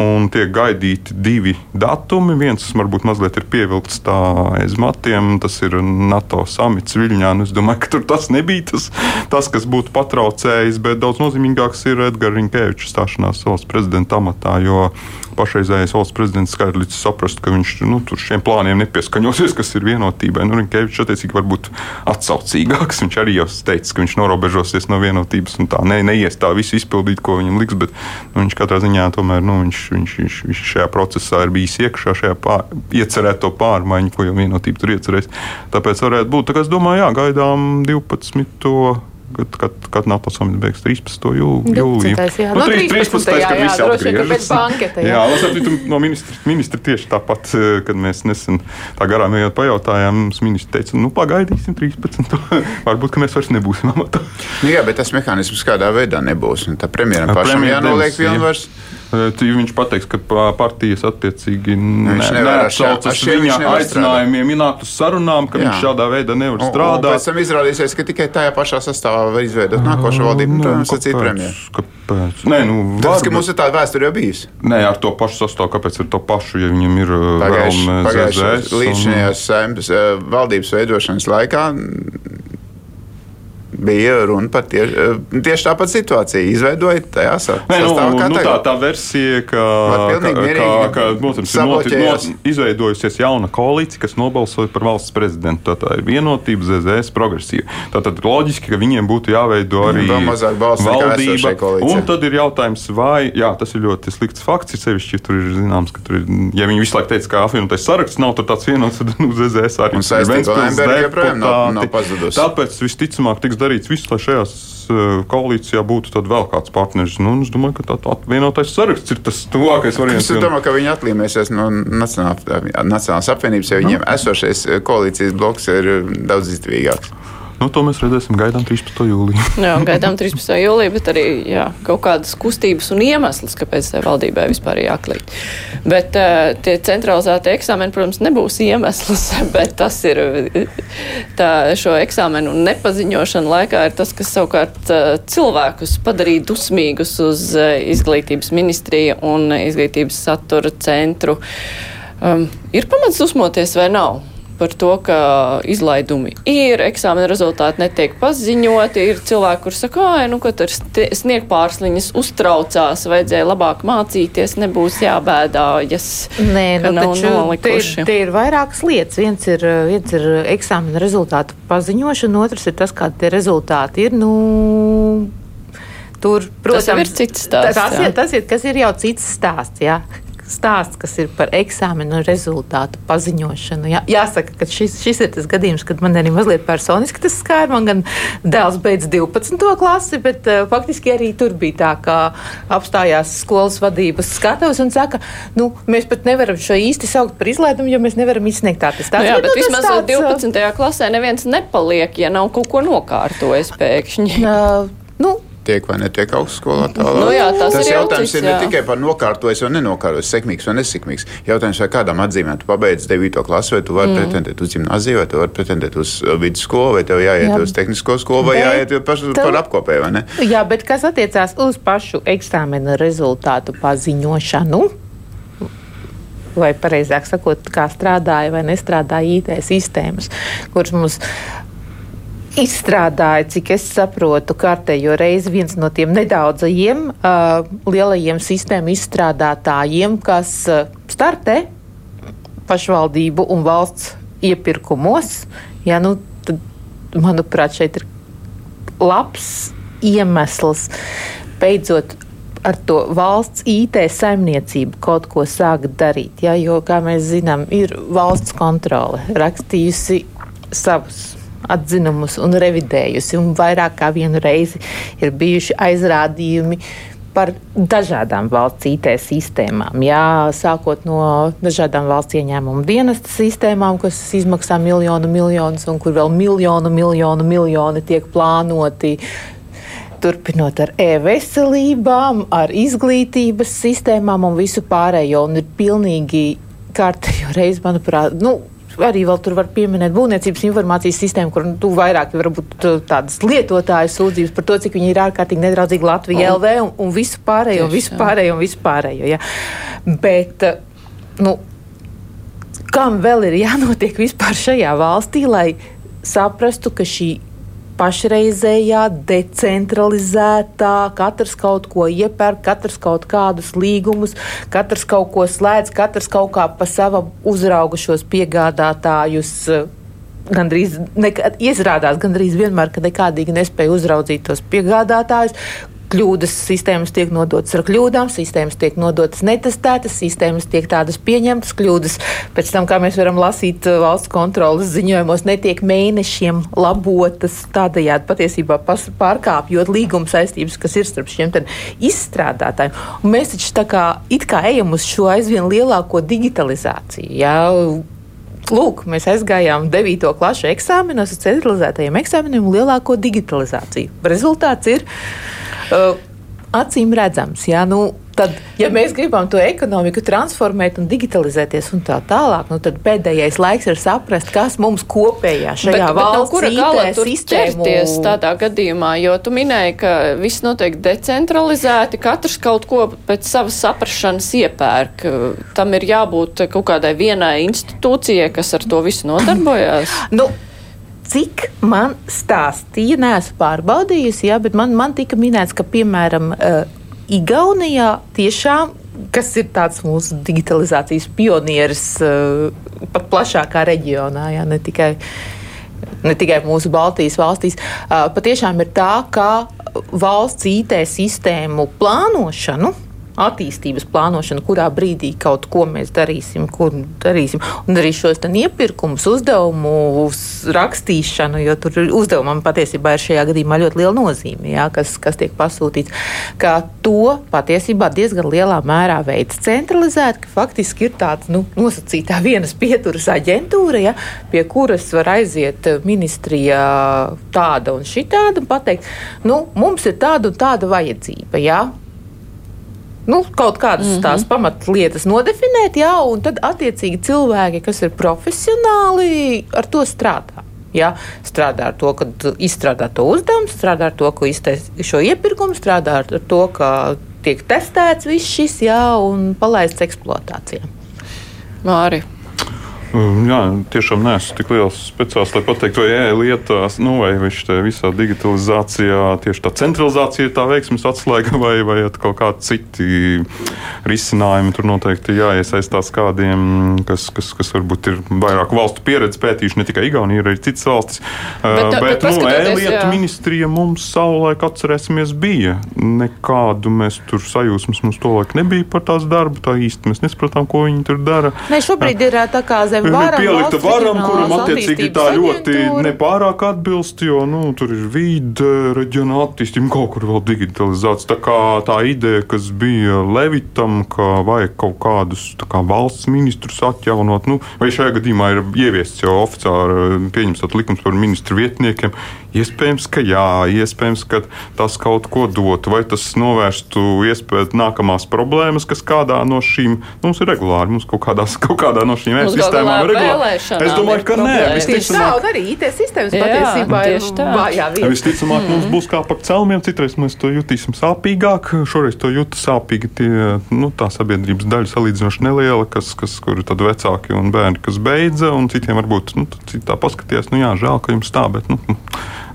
un tiek gaidīti divi datumi, viens varbūt mazliet ir pievilkts tā aiz matiem, tas ir NATO samits Viļņā. un Es domāju, ka tur tas nebija tas, tas kas būtu patraucējis, bet daudz nozīmīgāks ir Edgars Rinkevičs stāšanās valsts prezidenta amatā. Jo pašreizējais valsts prezidents skaidri līdz saprast, ka viņš nu, tur šiem plāniem nepieskaņosies, kas ir vienotībai. Nu, Rinkevičs attiecīgi var būt atsaucīgāks. Viņš arī jau teica, ka viņš norobežosies no vienotības un tā ne, neies tā visu izpildīt, ko viņam liks. Bet nu, viņš katrā ziņā tomēr nu, viņš, viņš, viņš, viņš šajā procesā ir bijis iekšā šajā pār, iecerēto pārmaiņu, ko jau vienotība tur iecerēs. Tāpēc varētu būt. Tā kā es domāju, jā, gaidām 12. Kad, kad, kad NATO samits beigs 13. jū- jūlijā. 12. jā. Nu, Nu, 13. 13. kad jā, visi droši vien, ka atgriežas. banketa, jā. Jā, Latvijas no ministra, ministra tieši tāpat, eh, kad mēs nesen tā garām ejot pajautājām, mums ministrs teica, nu pagaidīsim 13. Varbūt, ka mēs vairs nebūsim amatā. Nu, jā, bet tas mehānisms kādā veidā nebūs. un Tā premjeram pašam jānoliek demis, jā. Eh, Viņš pateiks, ka pa- partijas attiecīgi neatsaucas viņa aicinājumiem ienākt uz sarunām, ka Jā. viņš šādā veidā nevar Un, un strādāt. pēc tam izrādīsies, ka tikai tajā pašā sastāvā var izveidot nākošo valdību. Nu, protams, ar citu premjeru. Kāpēc? Nē, nu, Tas, ka mums ir tāda vēsture jau bijusi. Nē, ar to pašu sastāvu, kāpēc ar to pašu, ja viņam ir vēlme Pagājušajās un- līdzinājās saimnes eh, valdības veidošanas laikā bija runa par tie, eh, tieši tāpat situāciju. Izveidojot tajā nu, sastāvā, kā nu, tā, tā versija, ka, ka, ka, ka protams, ir noti, not, izveidojusies jauna koalīcija, kas nobalsoja par valsts prezidentu. Tā, tā ir vienotība, ZZS, progresīva. Tātad loģiski, ka viņiem būtu jāveido arī nekā esošajai koalīcijai. Un tad ir jautājums, vai jā, tas ir ļoti slikts fakts. Ir sevišķi, ja tur ir zināms, ka tur ir, ja viņi visu laiku teica, ka apvienotais saraksts nav tāds vienots, tad nu, ZZS arī ir Lemberga joprojām nav- nav deputāti. pazudusi. Tāpēc visticamāk tiks darīts viss, lai šajās eh, koalīcijā būtu vēl kāds partneris. Nu, es domāju, ka tāds vienotais saraksts ir tas tuvākais variants. Es domāju, ka viņi atlīmēsies no Nacionālā- Nacionālās apvienības, jo viņiem esošais eh, koalīcijas bloks ir eh, daudz izdevīgāks. Nu, to mēs redzēsim, gaidām 13. jūlijā. jā, gaidām 13. jūlijā, bet arī jā, kaut kādas kustības un iemesls, kāpēc tai valdībai vispār jāklīt. Bet uh, tie centralizētie eksāmeni, protams, nebūs iemesls, bet tas ir tā, šo eksāmenu nepaziņošana laikā ir tas, kas savukārt uh, cilvēkus padarīja dusmīgus uz uh, izglītības ministriju un izglītības satura centru. Um, ir pamats dusmoties vai nav? Par to, ka izlaidumi ir, eksāmena rezultāti netiek paziņoti. Ir cilvēki, kuriem saka, ka nu, sniega pārsliņas uztraucās, vajadzēja labāk mācīties, nebūs jābēdājas. Nē, nu, taču te, te ir vairākas lietas. Viens ir, viens ir eksāmena rezultātu paziņošana, otrs ir tas, kādi tie rezultāti ir. Nu, Tur, protams, tas ir cits stāsts. Tas, ir, tas ir, kas ir jau cits stāsts. Jā stāsts, kas ir par eksāmenu rezultātu paziņošanu. Jā, jāsaka, ka šis, šis ir tas gadījums, kad man arī mazliet personiski tas skāra. Man gan dēls beidz 12. klasi, bet uh, faktiski arī tur bija tā, ka apstājās skolas vadības skatavs un saka, nu, mēs pat nevaram šo īsti saukt par izlaidumu, jo mēs nevaram izsniegt tādu stāstu. Nu jā, bet, bet nu, vismaz tāds, 12. klasē neviens nepaliek, ja nav kaut ko nokārtojis pēkšņi. Uh, nu, tiek vai netiek augstskolā. Nu, jā, tas ir jautājums jaucis, ir ne jā. tikai par nokārtojas vai nenokārtojas, sekmīgs vai nesekmīgs. Jautājums, vai kādam atzīmēm tu pabeidz 9. klasi, vai tu vari mm. pretendēt uz gimnaziju, vai tu vari pretendēt uz uh, vidusskolu, vai tev jāiet jā. uz tehnisko skolu, vai Bet jāiet pašu tev- par apkopēju, vai ne? Jā, bet kas attiecās uz pašu eksāmena rezultātu paziņošanu? Vai precīzāk sakot, kā strādāja vai nestrādāja IT sistēmas, kuras mums izstrādāja, cik es saprotu, kārtējo reizi viens no tiem nedaudzajiem uh, lielajiem sistēmu izstrādātājiem, kas uh, startē pašvaldību un valsts iepirkumos. Ja, nu, tad, manuprāt, šeit ir labs iemesls beidzot ar to valsts IT saimniecību kaut ko sākt darīt. Ja, jo, kā mēs zinām, ir valsts kontrole rakstījusi savus atzinumus un revidējusi. Un vairāk kā vienu reizi ir bijuši aizrādījumi par dažādām valsts IT sistēmām. Jā, sākot no dažādām valsts ieņēmumu dienesta sistēmām, kas izmaksā miljonu, miljonus, un kur vēl miljonu, miljonu, miljoni tiek plānoti. Turpinot ar e-veselībām, ar izglītības sistēmām un visu pārējo. Un ir pilnīgi kārtējo reizi, manuprāt, nu, arī vēl tur var pieminēt būvniecības informācijas sistēmu, kur nu, vairāk varbūt tādas lietotāju sūdzības par to, cik viņi ir ārkārtīgi nedraudzīgi Latvijai LV un, un visu pārējo, un visu pārējo, un visu pārējo. Ja. Bet, nu, kam vēl ir jānotiek vispār šajā valstī, lai saprastu, ka šī pašreizējā, decentralizētā, katrs kaut ko iepērk, katrs kaut kādus līgumus, katrs kaut ko slēdz, katrs kaut kā pa savam uzrauga šos piegādātājus. Gandrīz nekad, izrādās, gandrīz vienmēr, ka nekādīgi nespēja uzraudzīt tos piegādātājus. Kļūdas sistēmas tiek nodotas ar kļūdām, sistēmas tiek nodotas netestētas, sistēmas tiek tādas pieņemtas, kļūdas pēc tam, kā mēs varam lasīt uh, valsts kontrolas ziņojumos, netiek mēnešiem labotas tādējādi patiesībā pārkāpjot līguma saistības, kas ir starp šiem izstrādātājiem. Un mēs taču tā kā, kā ejam uz šo aizvien lielāko digitalizāciju. Jā, Lūk, mēs aizgājām 9. klasu eksāmenos, centralizētajiem eksāmeniem lielāko digitalizāciju. Rezultāts ir uh, acīm redzams. Jā, nu, tad, ja mēs gribam to ekonomiku transformēt un digitalizēties un tā tālāk, nu, tad pēdējais laiks ir saprast, kas mums kopējā šajā bet, bet valsts kura gala tur ķerties tādā gadījumā, jo tu minēji, ka viss notiek decentralizēti, katrs kaut ko pēc savas saprašanas iepērk. Tam ir jābūt kaut kādai vienai institūcijai, kas ar to visu nodarbojas. Nu, cik man stāstīja, neesmu pārbaudījusi, jā, bet man, man tika minēts, ka piemēram uh, Igaunijā tiešām. Kas ir tāds mūsu digitalizācijas pionieris uh, pat plašākā reģionā, jā, ne tikai, ne tikai mūsu Baltijas valstīs. Uh, patiešām ir tā, ka valsts IT sistēmu plānošanu attīstības plānošanu, kurā brīdī kaut ko mēs darīsim, kur darīsim. Un arī šos iepirkumus, uzdevumus rakstīšanu, jo tur uzdevumam patiesībā ir šajā gadījumā ļoti liela nozīme, jā, kas, kas tiek pasūtīts. Ka to patiesībā diezgan lielā mērā veids centralizēt, ka faktiski ir tāds nu, nosacītā vienas pieturas aģentūra, ja, pie kuras var aiziet ministrijā tāda un šitāda un pateikt, nu, mums ir tāda un tāda vajadzība. Ja? Nu, kaut kādas mm -hmm. tās pamatlietas nodefinēt, jā, un tad attiecīgi cilvēki, kas ir profesionāli, ar to strādā. Ja, strādā ar to, ka izstrādā to uzdevumu, strādā ar to, ka iztaisa šo iepirkumu, strādā ar to, ka tiek testēts viss šis jā, un palaists eksploatācijā. Māri, jā, tiešām neesmu tik liels speciālists, lai pateiktu, vai e-lietās, nu, vai viņš te visā digitalizācijā, tieši tā centralizācija ir tā veiksmes atslēga, vai, vai kaut kādi citi risinājumi. Tur noteikti jāiesaistās kādiem, kas, kas, kas varbūt ir vairāk valstu pieredze pētījuši, ne tikai Igaunija, ir arī citas valstis. Bet, bet, bet nu, e-lietu ministrija mums savulaik atcerēsimies bija. Nekādu mēs tur sajūsmas mums tolaik nebija par tās darbu, tā īsti mēs nesapratām, ko viņi tur dara. Ne, šobrīd ir tā kā zem zem varam. Pielikta varam, kuram attiecīgi tā ļoti nepārāk atbilst, jo nu, tur ir vide, reģiona attīstība, kaut kur vēl digitalizācija. Tā kā tā ideja, kas bija Levitam, ka vajag kaut kādus kā, valsts ministrus atjaunot, nu, vai šajā gadījumā ir ieviests jau oficiāli pieņems likums par ministru vietniekiem. Iespējams, ka jā, iespējams, ka tas kaut ko dotu, vai tas novērstu iespēju nākamās problēmas, kas kādā no šīm mums ir regulāri. Mums kaut, kādās, kaut kādā no šīm sistēmām ir regulāri. Es domāju, ka nē, visticamāk, arī IT sistēmas jā, patiesībā ir vājā vieta. Visticamāk, mm. mums būs kā pa celmiem, citreiz mēs to jutīsim sāpīgāk, šoreiz to jūta sāpīgi tie, nu, tā sabiedrības daļa salīdzinoši neliela, kas, kas, kur ir tad vecāki un bērni, kas beidza, un citiem varbūt, nu, citā paskaties, nu jā, žēl, ka jums tā, bet, nu,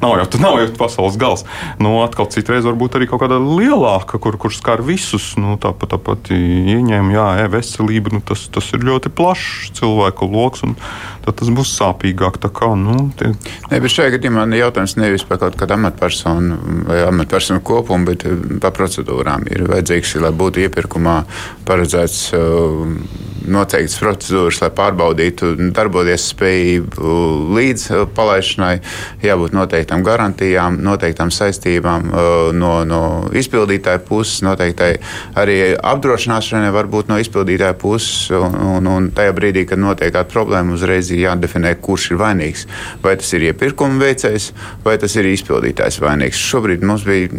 Nav jau, nav jau pasaules gals. Nu, atkal citreiz varbūt arī kaut kāda lielāka, kur, kur skar visus. Nu, tāpat, tāpat ieņēmumi, jā, e-veselība, nu, tas, tas ir ļoti plašs cilvēku lokus, un tad tas būs sāpīgāk. Kā, nu, tie... ne, bet šajā gadījumā jautājums nevis par kaut kādu amatpersonu vai amatpersonu kopumu, bet eh, par procedūrām. Ir vajadzīgs, lai būtu iepirkumā paredzēts. Uh, noteiktas procedūras, lai pārbaudītu darboties spējību līdz uh, palaišanai, jābūt noteiktām garantijām, noteiktām saistībām no, no izpildītāja puses, noteiktai arī apdrošināšanai var būt no izpildītāja puses, un, un tajā brīdī, kad notiek kāda problēma, uzreiz ir jādefinē, kurš ir vainīgs. Vai tas ir iepirkuma veicējs, vai tas ir izpildītājs vainīgs. Šobrīd mums bija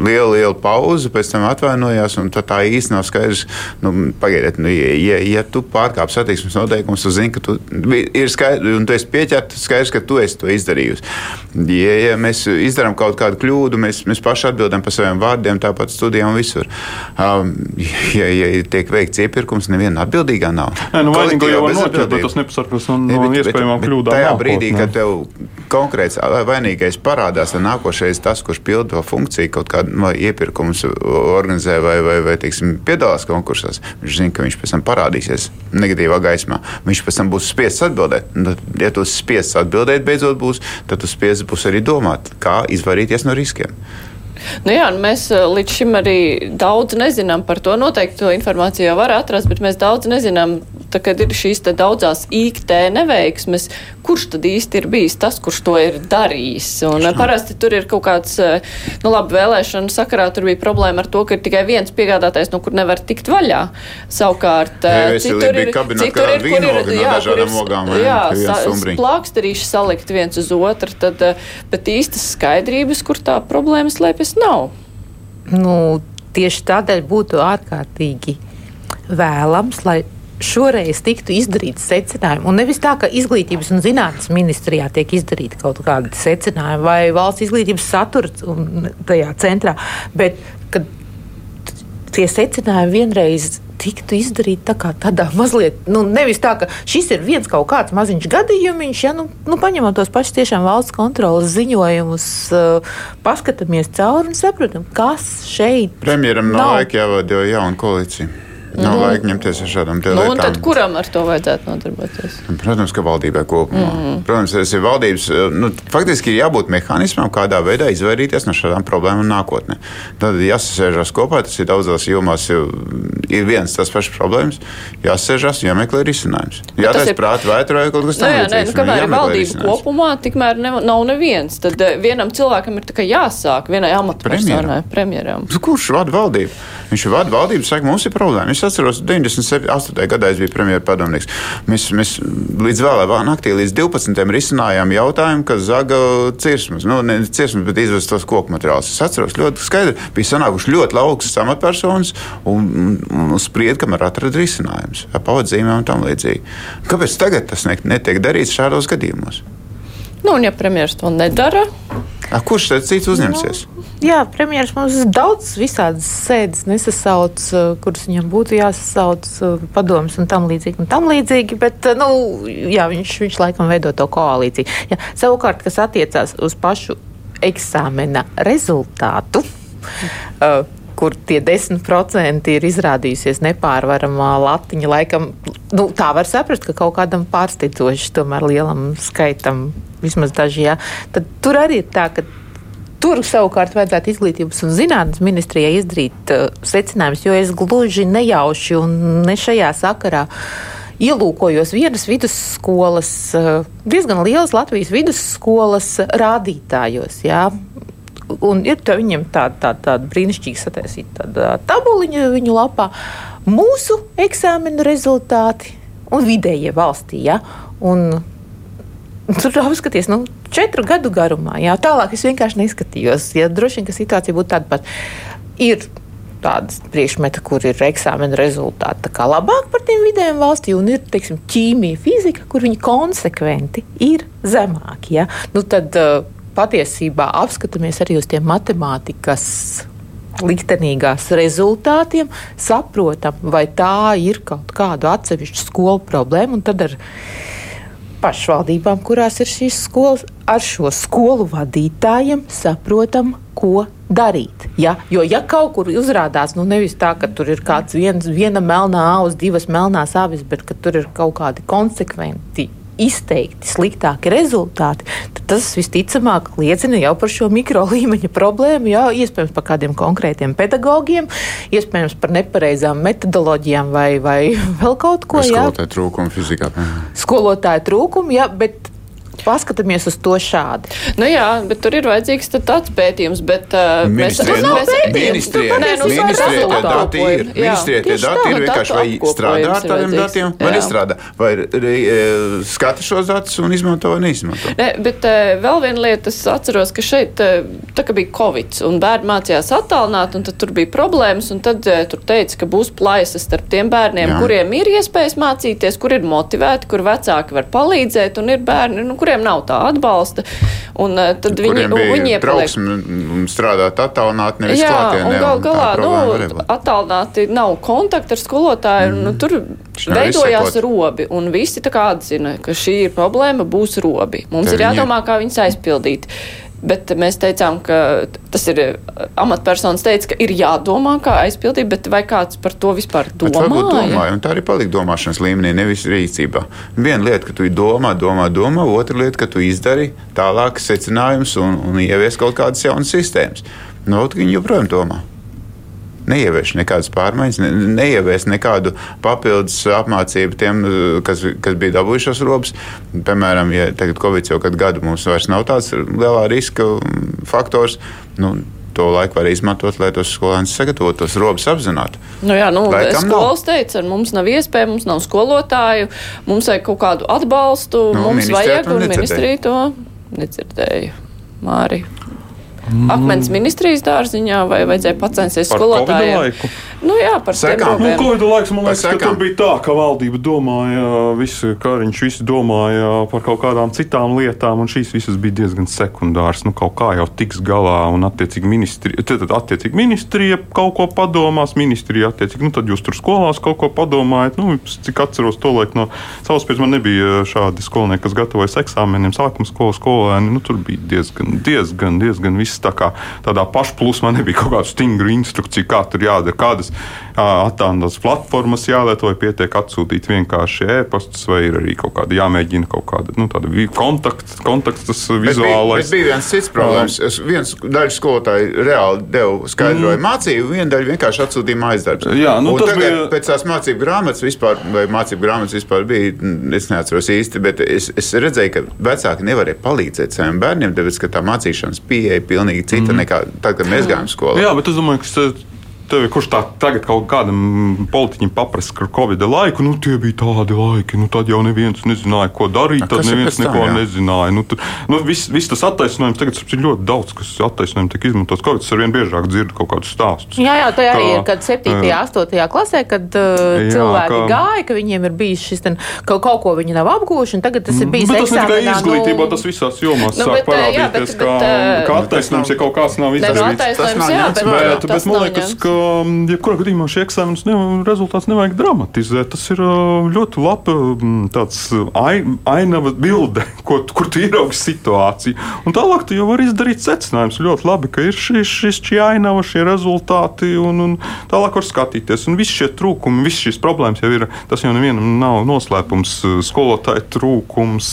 liela, liela pauze, pēc tam atvainojās, un tā īsti nav skaidrs. Nu, pagaidiet, nu, ja, ja ja tu pārkāpj satiksmes noteikumus, tu zini, ka tu ir skaidrs, un tu esi pieķerts, skaidrs, ka tu esi to izdarījusi. Ja, ja mēs izdarām kaut kādu kļūdu, mēs, mēs paši atbildam par saviem vārdiem, tāpat studijā un visur. Um, ja, ja tiek veikts iepirkums, neviena atbildīgā nav. Nē, nu, vainīgo jau var noķert, bet tas nepasargās no, no iespējamām kļūdām. Tajā brīdī, kad tev konkrēts vainīgais parādās, tad nākošais tas, kurš pilda to funkciju, kaut kādu no iepirkumus organizē vai, vai, vai teiksim, piedalās konkursos, viņš zina, ka viņš pēc tam parādīsies negatīvā gaismā. Viņš pēc tam būs spiests atbildēt. Un, ja tu spiests atbildēt, beidzot būs, tad tu spiests būs arī domāt, kā izvairīties no riskiem. Nu jā, mēs eh, līdz šim arī daudz nezinām par to. Noteikti to informāciju jau var atrast, bet mēs daudz nezinām, tā, kad ir šīs daudzās IKT neveiksmes, kurš tad īsti ir bijis tas, kurš to ir darījis. Un parasti tur ir kaut kāds, eh, nu labi, vēlēšanu sakarā tur bija problēma ar to, ka ir tikai viens piegādātājs, no kur nevar tikt vaļā. Savukārt, eh, citur ir, citur ir, kur ir, jā, kur ir, ogām, jā, sa, plāksterīši salikt viens uz otru, tad, bet īstas skaidrības, kur tā problēma slēpjas nav. Nu, tieši tādēļ būtu ārkārtīgi vēlams, lai šoreiz tiktu izdarīti secinājumi. Un nevis tā, ka izglītības un zinātnes ministrijā tiek izdarīti kaut kādi secinājumi vai valsts izglītības satura tajā centrā, bet tie secinājumi vienreiz tiktu izdarīti tā kā tādā mazliet, nu, nevis tā, ka šis ir viens kaut kāds maziņš gadījums, ja nu, nu paņemam tos pašus tiešām valsts kontrolas ziņojumus, uh, paskatāmies cauri un saprotam, kas šeit. Premjeram nav laika jāvada jau jauna koalīcija. Nav nu, laika ņemties ar šādām nu, lietām. Tad kuram ar to vajadzētu nodarboties? Protams, ka valdībai kopumā. Mm. Protams, tas ir valdības. Nu, faktiski ir jābūt mehānismam, kādā veidā izvairīties no šādām problēmām nākotnē. Tad jāsasēžas kopā, tas ir daudzās jomās. Ir viens tas pašs problēmas, jāsasēžas jāmeklē risinājums. Jā, tas ir prāta vētra vai kaut kas tāds. Nu, nē, nu, kamēr ir valdība kopumā, tikmēr ne, nav neviens. Tad eh, vienam cilvēkam ir jāsāk, vienai amatpersonai, premjeram. Kurš vada valdību? Viņš vada valdību, saka, mums ir problēma. Es atceros, 98. gadā es biju premjerpadomnieks. Mēs, mēs līdz vēlā naktī, līdz 12. risinājām jautājumu, ka zaga cirsmas, nu, ne cirsmas, bet izvest tos koku materiālus. Es atceros ļoti skaidri, bija sanākuši ļoti laukstas amatpersonas un, un, un spried, kamēr atrada risinājumus ar pavadzīmēm un tam līdzīgi. Kāpēc tagad tas netiek darīts šādos gadījumos? Nu, un ja premjerministrs to nedara, A, kurš tad cits uzņemsies? Nu, jā, premjerministrs mums daudz visādas sēdes nesasauc, kuras viņam būtu jāsasauc padomus un tam līdzīgi. Un tam līdzīgi bet, nu, jā, viņš, viņš laikam veido to koalīciju. Jā, savukārt, kas attiecās uz pašu eksāmena rezultātu. Uh, kur tie 10% ir izrādījusies nepārvaramā latiņa. Laikam, nu, tā var saprast, ka kaut kādam pārsteidzoši, tomēr lielam skaitam, vismaz dažiem, tad tur arī ir tā, ka Tur savukārt vajadzētu izglītības un zinātnes ministrijai izdarīt uh, secinājumus, jo es gluži nejauši un ne šajā sakarā ielūkojos vienas vidusskolas, uh, diezgan lielas Latvijas vidusskolas rādītājos. Jā un ir tā, viņiem tāda tā, tā brīnišķīga sataisīta tabuliņa viņu lapā. Mūsu eksāmenu rezultāti un vidējie valstī. Ja? Un, Tur apskaties, nu, četru gadu garumā. Jā, tālāk es vienkārši neskatījos. Ja, droši vien, ka situācija būtu tāda pati. Ir tādas priekšmeti, kur ir eksāmena rezultāti labāk par tiem vidējiem valstī, un ir teiksim, ķīmija, fizika, kur viņi konsekventi ir zemāki. Ja? Nu, tad, uh, patiesībā apskatāmies arī uz tiem matemātikas liktenīgās rezultātiem, saprotam, vai tā ir kaut kāda atsevišķa skolu problēma, un tad ar pašvaldībām, kurās ir šīs skolas, ar šo skolu vadītājiem saprotam, ko darīt. Ja? Jo, ja kaut kur uzrādās, nu nevis tā, ka tur ir kāds viens, viena melnā auss, divas melnās avis, bet ka tur ir kaut kādi konsekventi izteikti sliktāki rezultāti, tad tas visticamāk liecina jau par šo mikro līmeņa problēmu. Jā, iespējams, par kādiem konkrētiem pedagogiem, iespējams, par nepareizām metodoloģijām vai, vai vēl kaut ko tādu. Skolotāju trūkumu fizikā. Skolotāju trūkumu, jā, bet paskatāmies uz to šādi. Nu jā, bet tur ir vajadzīgs tāds pētījums, bet uh, mēs redzam, ka ministrijā tie dati ir. Ministrijā tie dati ir vienkārši vai strādā ar tādiem datiem, vai nestrādā. Vai e, skata šos datus un izmanto vai neizmanto. Ne, bet uh, vēl viena lieta, es atceros, ka šeit uh, tā kā bija Covid un bērni mācījās attālināt, un tad tur bija problēmas, un tad uh, tur teica, ka būs plaisas starp tiem bērniem, jā. kuriem ir iespējas mācīties, kur ir motivēti, kur vecāki var palīdzēt, un ir bērni, nu, kuriem nav tā atbalsta. Un, uh, tad viņi, viņi iepaliek. strādāt attālināti, nevis Jā, klātienē. Un gal galā, nu, attālināti nav kontakta ar skolotāju, mm. nu, tur veidojās robi, un visi tā kā atzina, ka šī ir problēma, būs robi. Mums Te ir jādomā, kā viņus aizpildīt. Bet mēs teicām, ka tas ir amatpersonas teica, ka ir jādomā, kā aizpildīt, bet vai kāds par to vispār domā? domāja, un tā arī palika domāšanas līmenī, nevis rīcībā. Viena lieta, ka tu domā, domā, domā, otra lieta, ka tu izdari tālāk secinājumus un, un ievies kaut kādas jaunas sistēmas. Nu, viņi joprojām domā neievieš nekādas pārmaiņas, ne, neievies nekādu papildus apmācību tiem, kas, kas bija dabūjušos robus. Piemēram, ja tagad Covid jau kādu gadu mums vairs nav tāds lielā riska faktors. Nu, to laiku var izmantot, lai tos skolēnus sagatavotu, tos robus apzinātu. Nu jā, nu, skolas teica, mums nav iespēja, mums nav skolotāju, mums vajag kaut kādu atbalstu, nu, mums vajag, un ministrija to nedzirdēja. Māri. Mm. akmens ministrijas dārziņā, vai vajadzēja pacensties skolotājiem? Nu, jā, par sekām. Nu, Covid laiks, man liekas, ka tur bija tā, ka valdība domāja, visi kariņš, visi domāja par kaut kādām citām lietām, un šīs visas bija diezgan sekundāras. Nu, kaut kā jau tiks galā, un attiecīgi ministrija, tad, attiecīgi ministrija kaut ko padomās, ministrija attiecīgi, nu, tad jūs tur skolās kaut ko padomājat. Nu, cik atceros to laiku no savas pēc man nebija šādi skolnieki, kas gatavojas eksāmeniem, sākuma skolas skolēni. Nu, tur bija diezgan, diezgan, diezgan viss tā kā tādā pašplūsmā nebija kaut kāda stingra instrukcija, kā tur jādara, kādas attālinātās platformas jālieto, vai pietiek atsūtīt vienkārši e-pastus, vai ir arī kaut kāda jāmēģina kaut kāda nu, kontakts, kontakts tas vizuālais. Bet bija, viens cits problēmas. Es viens daļa skolotāju reāli deva skaidroju mm. mācību, viena daļa vienkārši atsūtīja mājas darbus. Jā, nu, Un tas tagad bija. pēc tās mācību grāmatas vispār, vai mācību grāmatas vispār bija, es neatceros īsti, bet es, es redzēju, ka vecāki nevarēja palīdzēt saviem bērniem, tāpēc, ka tā mācīšanas pieeja pilnīgi cita mm. nekā tad, kad mēs gājām skolā. Jā, bet es domāju, ka tevi, kurš tā tagad kaut kādam politiķim paprasa par Covid laiku, nu tie bija tādi laiki, nu tad jau neviens nezināja, ko darīt, tad neviens tam, neko jā? nezināja. Nu, tad, nu, viss, viss tas attaisnojums tagad ir ļoti daudz, kas attaisnojumi tiek izmantots. Covid es arvien biežāk dzirdu kaut kādus stāstus. Jā, jā, tā arī ir, kad 7. un 8. klasē, kad uh, jā, cilvēki ka, gāja, ka viņiem ir bijis šis, ten, ka kaut ko viņi nav apgūši, un tagad tas ir bijis eksāmenā. Tas ne tikai izglītībā, nu, tas visās jomās nu, sāk bet, parādīties, jā, bet, ka, bet, ka attaisnojums, ja kaut kāds nav izdarīts. Tas nav jā, bet, bet, bet man liekas, ka jebkurā gadījumā šī eksāmenes ne, rezultāts nevajag dramatizēt. Tas ir ļoti laba tāds ainava bilde, ko, kur tu ieraugi situāciju. Un tālāk tu jau vari izdarīt secinājumus. Ļoti labi, ka ir šis, šis šī ainava, šie rezultāti, un, un tālāk var skatīties. Un visi šie trūkumi, visas šīs problēmas jau ir, tas jau nevienam nav noslēpums, skolotāju trūkums.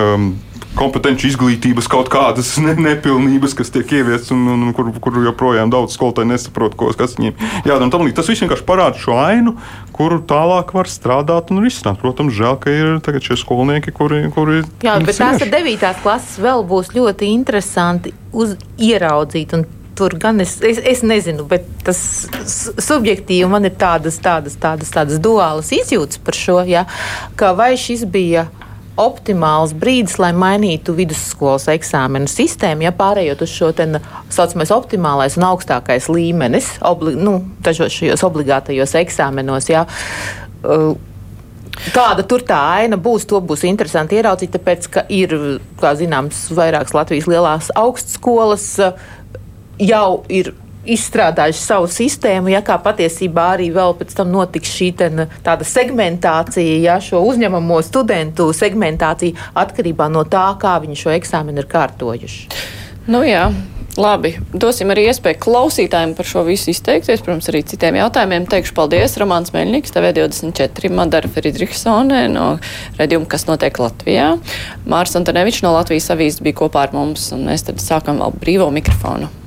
Um, kompetenci izglītības kaut kādas ne, nepilnības, kas tiek ieviestas un, un, un kur, kur joprojām daudz skolotāju nesaprot, ko, kas viņiem jādara. Tas viss vienkārši parāda šo ainu, kuru tālāk var strādāt un risināt. Protams, žēl, ka ir šie skolnieki, kuri. kuri Jā, bet tās ir devītās klases vēl būs ļoti interesanti uz ieraudzīt. Tur gan es, es, es nezinu, bet tas subjektīvi man ir tādas, tādas, tādas, tādas duālas izjūtas par šo, ja, ka vai šis bija optimāls brīdis, lai mainītu vidusskolas eksāmenu sistēmu, ja pārējot uz šo tā saucamais optimālais un augstākais līmenis, obli, nu, dažos šajos obligātajos eksāmenos. Ja, uh, Kāda tur tā aina būs, to būs interesanti ieraudzīt, tāpēc, ka ir, kā zināms, vairākas Latvijas lielās augstskolas uh, jau ir izstrādājuši savu sistēmu, ja kā patiesībā arī vēl pēc tam notiks šī ten, tāda segmentācija, ja šo uzņemamo studentu segmentācija atkarībā no tā, kā viņi šo eksāmenu ir kārtojuši. Nu jā. Labi, dosim arī iespēju klausītājiem par šo visu izteikties, protams, arī citiem jautājumiem. Teikšu paldies Romāns Meļņiks, TV24, Madara Fridriksone no redzījuma, kas notiek Latvijā. Mārs Antonevičs no Latvijas avīzes bija kopā ar mums, un mēs tad sākam vēl brīvo mikrofonu.